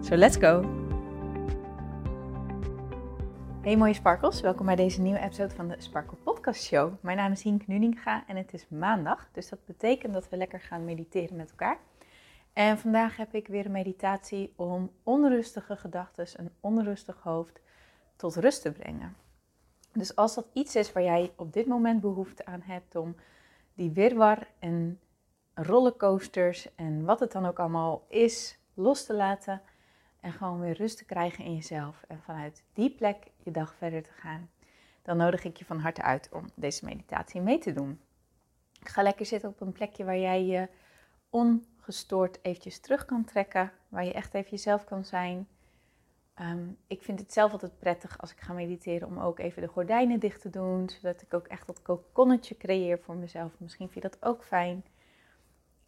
So let's go! Hey mooie sparkles, welkom bij deze nieuwe episode van de Sparkle Podcast Show. Mijn naam is Hink Nuninga en het is maandag, dus dat betekent dat we lekker gaan mediteren met elkaar. En vandaag heb ik weer een meditatie om onrustige gedachten, een onrustig hoofd tot rust te brengen. Dus als dat iets is waar jij op dit moment behoefte aan hebt om die wirwar en rollercoasters en wat het dan ook allemaal is los te laten en gewoon weer rust te krijgen in jezelf en vanuit die plek je dag verder te gaan, dan nodig ik je van harte uit om deze meditatie mee te doen. Ga lekker zitten op een plekje waar jij je ongestoord eventjes terug kan trekken, waar je echt even jezelf kan zijn. Ehm, ik vind het zelf altijd prettig als ik ga mediteren om ook even de gordijnen dicht te doen, zodat ik ook echt dat kokonnetje creëer voor mezelf. Misschien vind je dat ook fijn.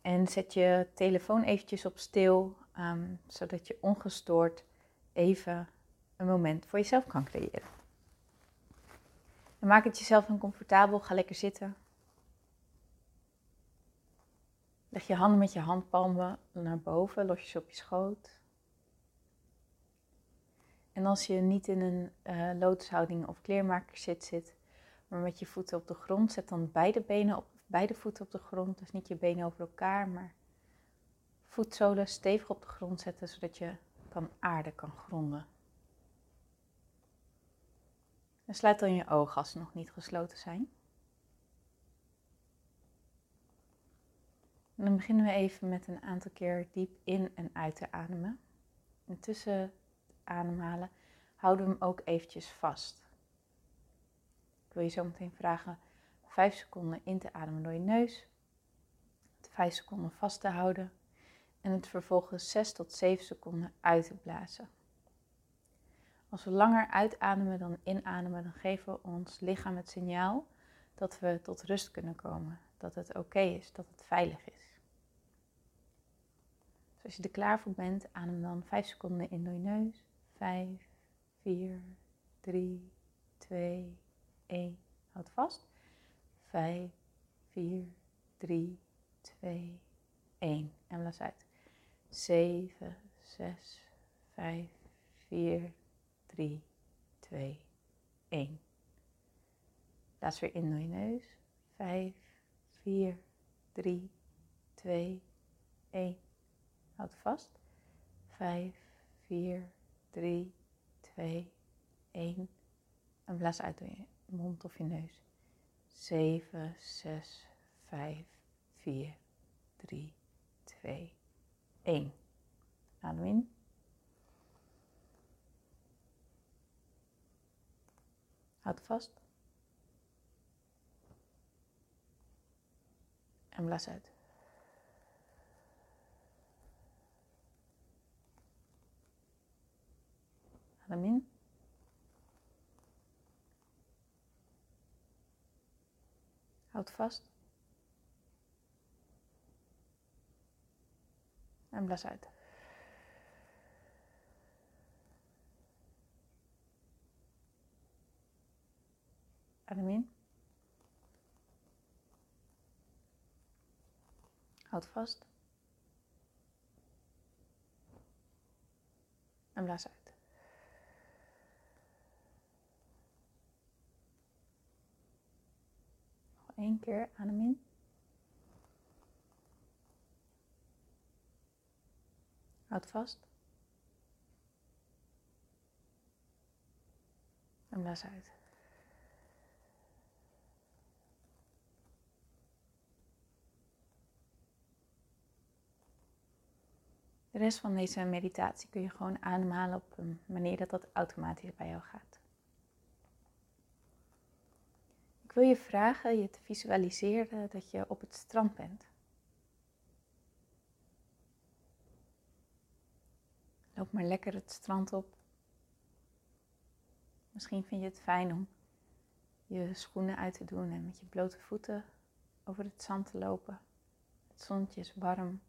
En zet je telefoon eventjes op stil, ehm, zodat je ongestoord even een moment voor jezelf kan creëren. En maak het jezelf dan comfortabel, ga lekker zitten. Leg je handen met je handpalmen naar boven, los je ze op je schoot. En als je niet in een uh, of kleermakerszit zit, maar met je voeten op de grond, zet dan beide benen op beide voeten op de grond. Dus niet je benen over elkaar, maar voetzolen stevig op de grond zetten, zodat je kan aarde kan gronden. En sluit dan je ogen als ze nog niet gesloten zijn. En dan beginnen we even met een aantal keer diep in en uit te ademen. En tussen het ademhalen houden we hem ook eventjes vast. Ik wil je zo meteen vragen 5 seconden in te ademen door je neus, 5 seconden vast te houden en het vervolgens 6 tot 7 seconden uit te blazen. Als we langer uitademen dan inademen, dan geven we ons lichaam het signaal dat we tot rust kunnen komen, dat het oké is, dat het veilig is. Dus als je er klaar voor bent, adem dan 5 seconden in door je neus. 5, 4, 3, 2, 1. Houd vast. 5, 4, 3, 2, 1. En blaas uit. 7, 6, 5, 4, 3, 2, 1. Blaas weer in door je neus. 5, 4, 3, 2, 1. Houd vast. 5, 4, 3, 2, 1. En blaas uit door je mond of je neus. 7, 6, 5, 4, 3, 2, 1. Adem in. Houd vast. En blaas uit. Adem. Houd vast. En blaas uit. Adem in. Houd vast. En blaas uit. één keer adem in. Houd vast. En blaas uit. De rest van deze meditatie kun je gewoon ademhalen op een manier dat dat automatisch bij jou gaat. Ik wil je vragen je te visualiseren dat je op het strand bent. Loop maar lekker het strand op. Misschien vind je het fijn om je schoenen uit te doen en met je blote voeten over het zand te lopen. Het zonnetje is warm.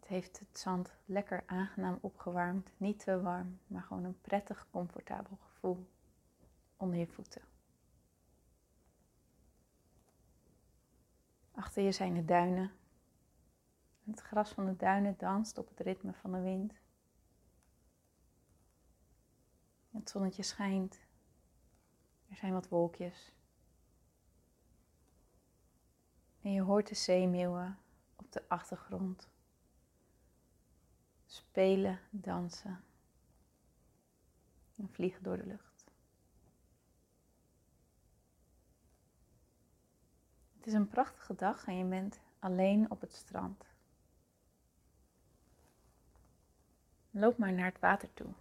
Het heeft het zand lekker aangenaam opgewarmd. Niet te warm, maar gewoon een prettig, comfortabel gevoel onder je voeten. Achter je zijn de duinen. Het gras van de duinen danst op het ritme van de wind. Het zonnetje schijnt. Er zijn wat wolkjes. En je hoort de zeemeeuwen op de achtergrond spelen, dansen en vliegen door de lucht. Het is een prachtige dag en je bent alleen op het strand. Loop maar naar het water toe.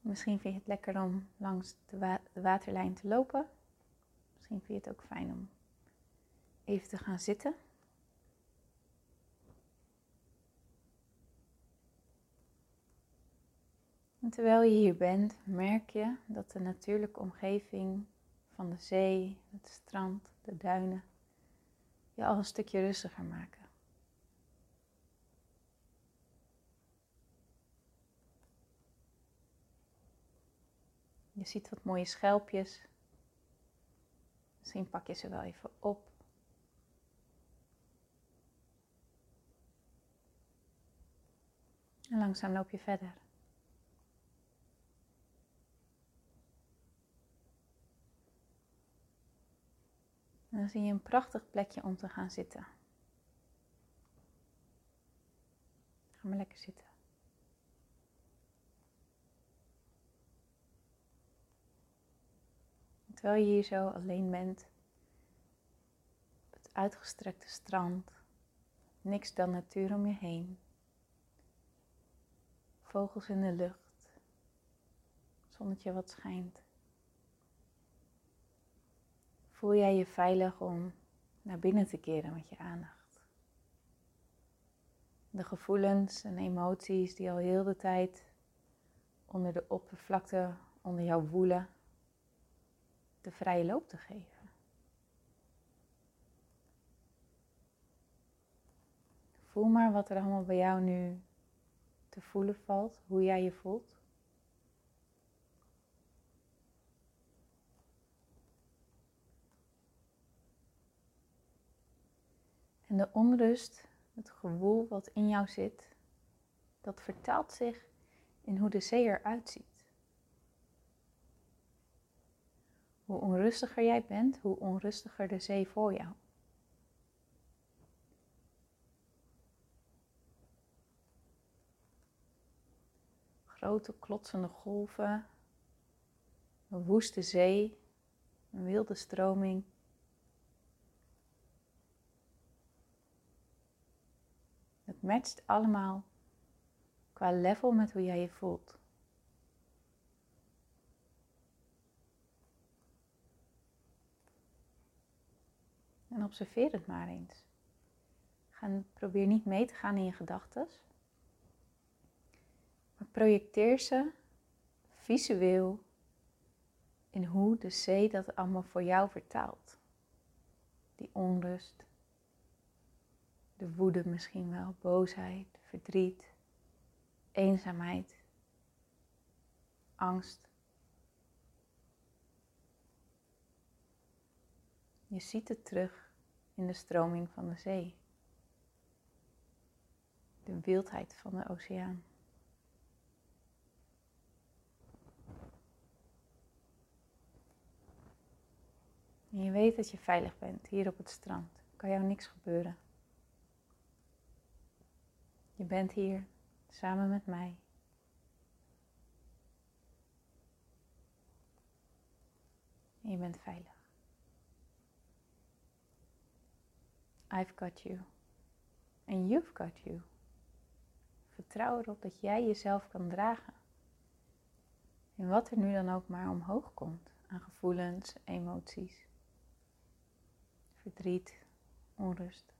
Misschien vind je het lekker om langs de, waterlijn te lopen. Misschien vind je het ook fijn om even te gaan zitten. En terwijl je hier bent, merk je dat de natuurlijke omgeving van de zee, het strand, de duinen, je al een stukje rustiger maken. Je ziet wat mooie schelpjes. Misschien pak je ze wel even op. En langzaam loop je verder. Dan zie je een prachtig plekje om te gaan zitten. Ga maar lekker zitten. Terwijl je hier zo alleen bent, op het uitgestrekte strand, niks dan natuur om je heen, vogels in de lucht, zonnetje wat schijnt. Voel jij je veilig om naar binnen te keren met je aandacht? De gevoelens en emoties die al heel de tijd onder de oppervlakte onder jou woelen, de vrije loop te geven. Voel maar wat er allemaal bij jou nu te voelen valt, hoe jij je voelt. En de onrust, het gevoel wat in jou zit, dat vertaalt zich in hoe de zee eruit ziet. Hoe onrustiger jij bent, hoe onrustiger de zee voor jou. Grote klotsende golven, een woeste zee, een wilde stroming. Het matcht allemaal qua level met hoe jij je voelt. En observeer het maar eens. Ga, probeer niet mee te gaan in je gedachten. Maar projecteer ze visueel in hoe de zee dat allemaal voor jou vertaalt. Die onrust, de woede misschien wel, boosheid, verdriet, eenzaamheid, angst. Je ziet het terug in de stroming van de zee. De wildheid van de oceaan. En je weet dat je veilig bent hier op het strand. Kan jou niks gebeuren. Je bent hier samen met mij. En je bent veilig. I've got you. En you've got you. Vertrouw erop dat jij jezelf kan dragen. En wat er nu dan ook maar omhoog komt aan gevoelens, emoties. verdriet, onrust.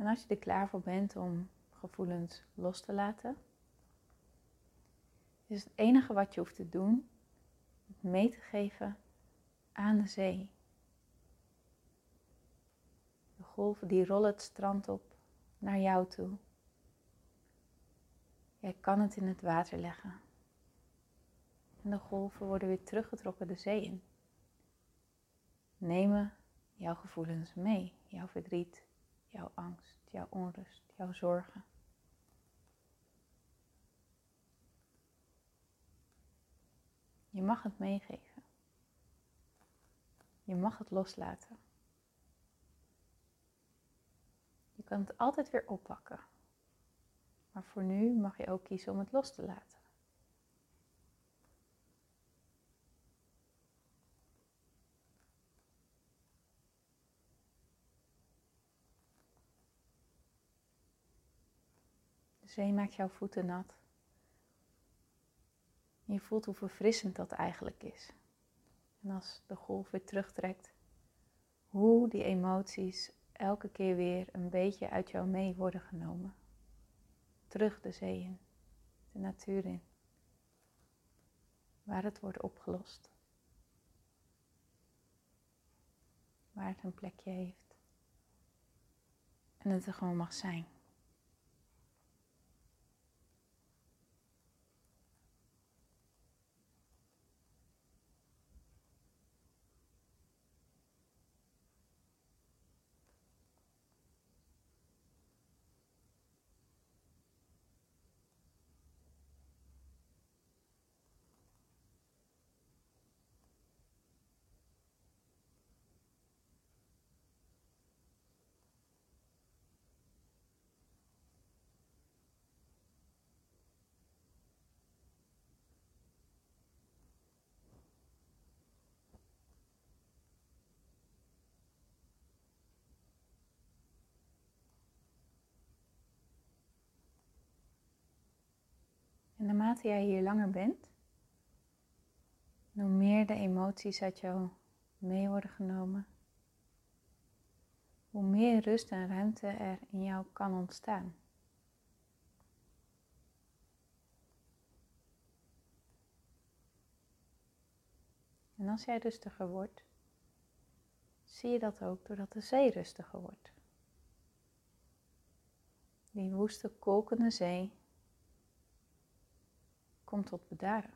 En als je er klaar voor bent om gevoelens los te laten, is het enige wat je hoeft te doen mee te geven aan de zee. De golven die rollen het strand op naar jou toe. Jij kan het in het water leggen. En de golven worden weer teruggetrokken de zee in. Nemen jouw gevoelens mee, jouw verdriet, jouw angst, jouw onrust, jouw zorgen. Je mag het meegeven. Je mag het loslaten. Je kan het altijd weer oppakken. Maar voor nu mag je ook kiezen om het los te laten. De zee maakt jouw voeten nat. Je voelt hoe verfrissend dat eigenlijk is. En als de golf weer terugtrekt, hoe die emoties elke keer weer een beetje uit jou mee worden genomen. Terug de zee in, de natuur in, waar het wordt opgelost. Waar het een plekje heeft. En het er gewoon mag zijn. En naarmate jij hier langer bent, hoe meer de emoties uit jou mee worden genomen, hoe meer rust en ruimte er in jou kan ontstaan. En als jij rustiger wordt, zie je dat ook doordat de zee rustiger wordt. Die woeste, kolkende zee komt tot bedaren.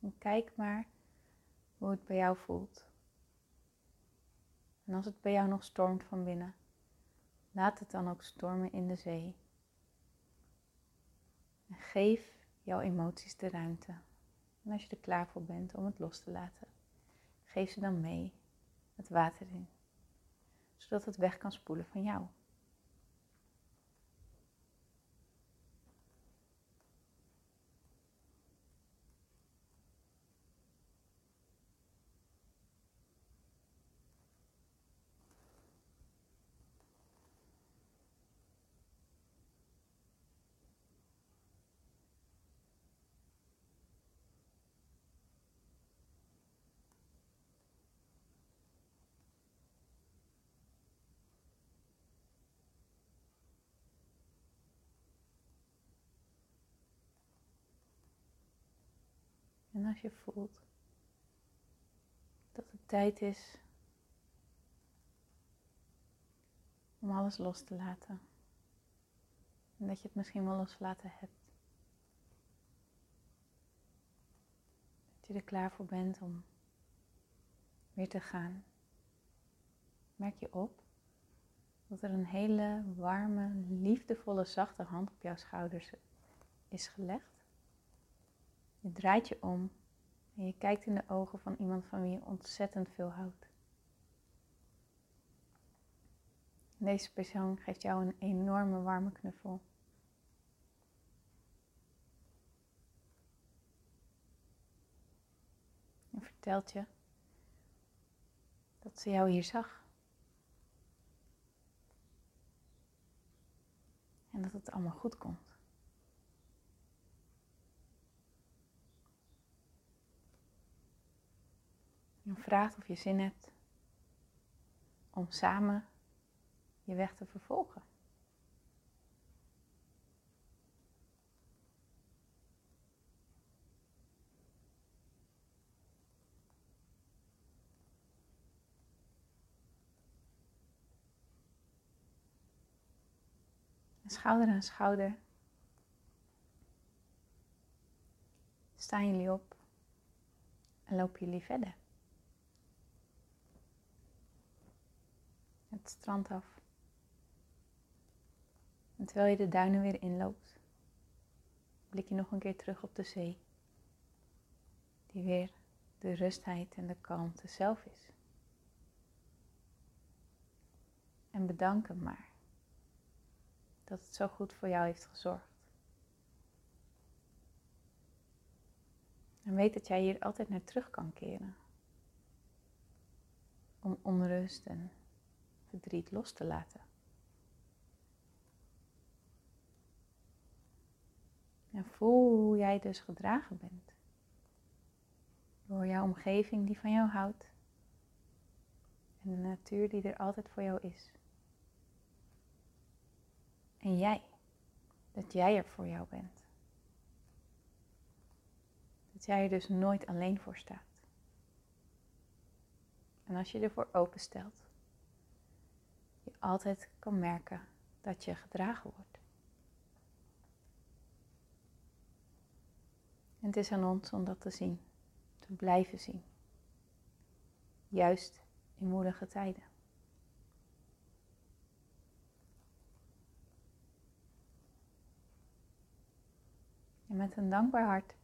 En kijk maar hoe het bij jou voelt. En als het bij jou nog stormt van binnen, laat het dan ook stormen in de zee. En geef jouw emoties de ruimte. En als je er klaar voor bent om het los te laten, geef ze dan mee het water in zodat het weg kan spoelen van jou. En als je voelt dat het tijd is om alles los te laten. En dat je het misschien wel losgelaten hebt. Dat je er klaar voor bent om weer te gaan. Merk je op dat er een hele warme, liefdevolle, zachte hand op jouw schouders is gelegd. Je draait je om en je kijkt in de ogen van iemand van wie je ontzettend veel houdt. Deze persoon geeft jou een enorme warme knuffel. vertelt je dat ze jou hier zag. En dat het allemaal goed komt. En vraagt of je zin hebt om samen je weg te vervolgen. schouder aan schouder staan jullie op en lopen jullie verder. Het strand af. En terwijl je de duinen weer inloopt, blik je nog een keer terug op de zee, die weer de rustheid en de kalmte zelf is. En bedank hem maar dat het zo goed voor jou heeft gezorgd. En weet dat jij hier altijd naar terug kan keren. Om onrust en verdriet los te laten. En voel hoe jij dus gedragen bent. Door jouw omgeving die van jou houdt. En de natuur die er altijd voor jou is. En jij. Dat jij er voor jou bent. Dat jij er dus nooit alleen voor staat. En als je ervoor openstelt, altijd kan merken dat je gedragen wordt. En het is aan ons om dat te zien, te blijven zien. Juist in moedige tijden. En met een dankbaar hart,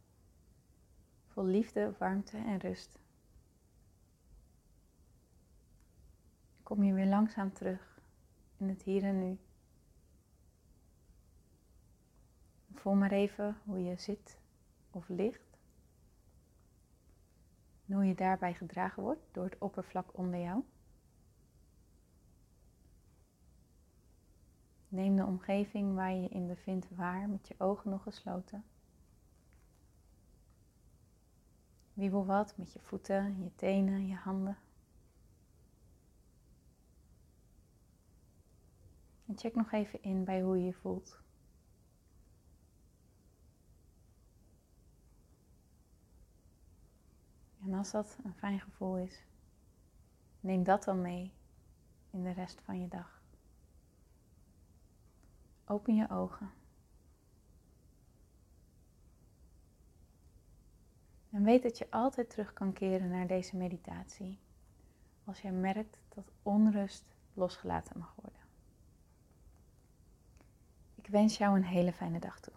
vol liefde, warmte en rust, kom je weer langzaam terug in het hier en nu. Voel maar even hoe je zit of ligt. En hoe je daarbij gedragen wordt door het oppervlak onder jou. Neem de omgeving waar je je in bevindt waar met je ogen nog gesloten. Wiebel wat met je voeten, je tenen, je handen. Check nog even in bij hoe je je voelt. En als dat een fijn gevoel is, neem dat dan mee in de rest van je dag. Open je ogen. En weet dat je altijd terug kan keren naar deze meditatie als je merkt dat onrust losgelaten mag worden. Ik wens jou een hele fijne dag toe.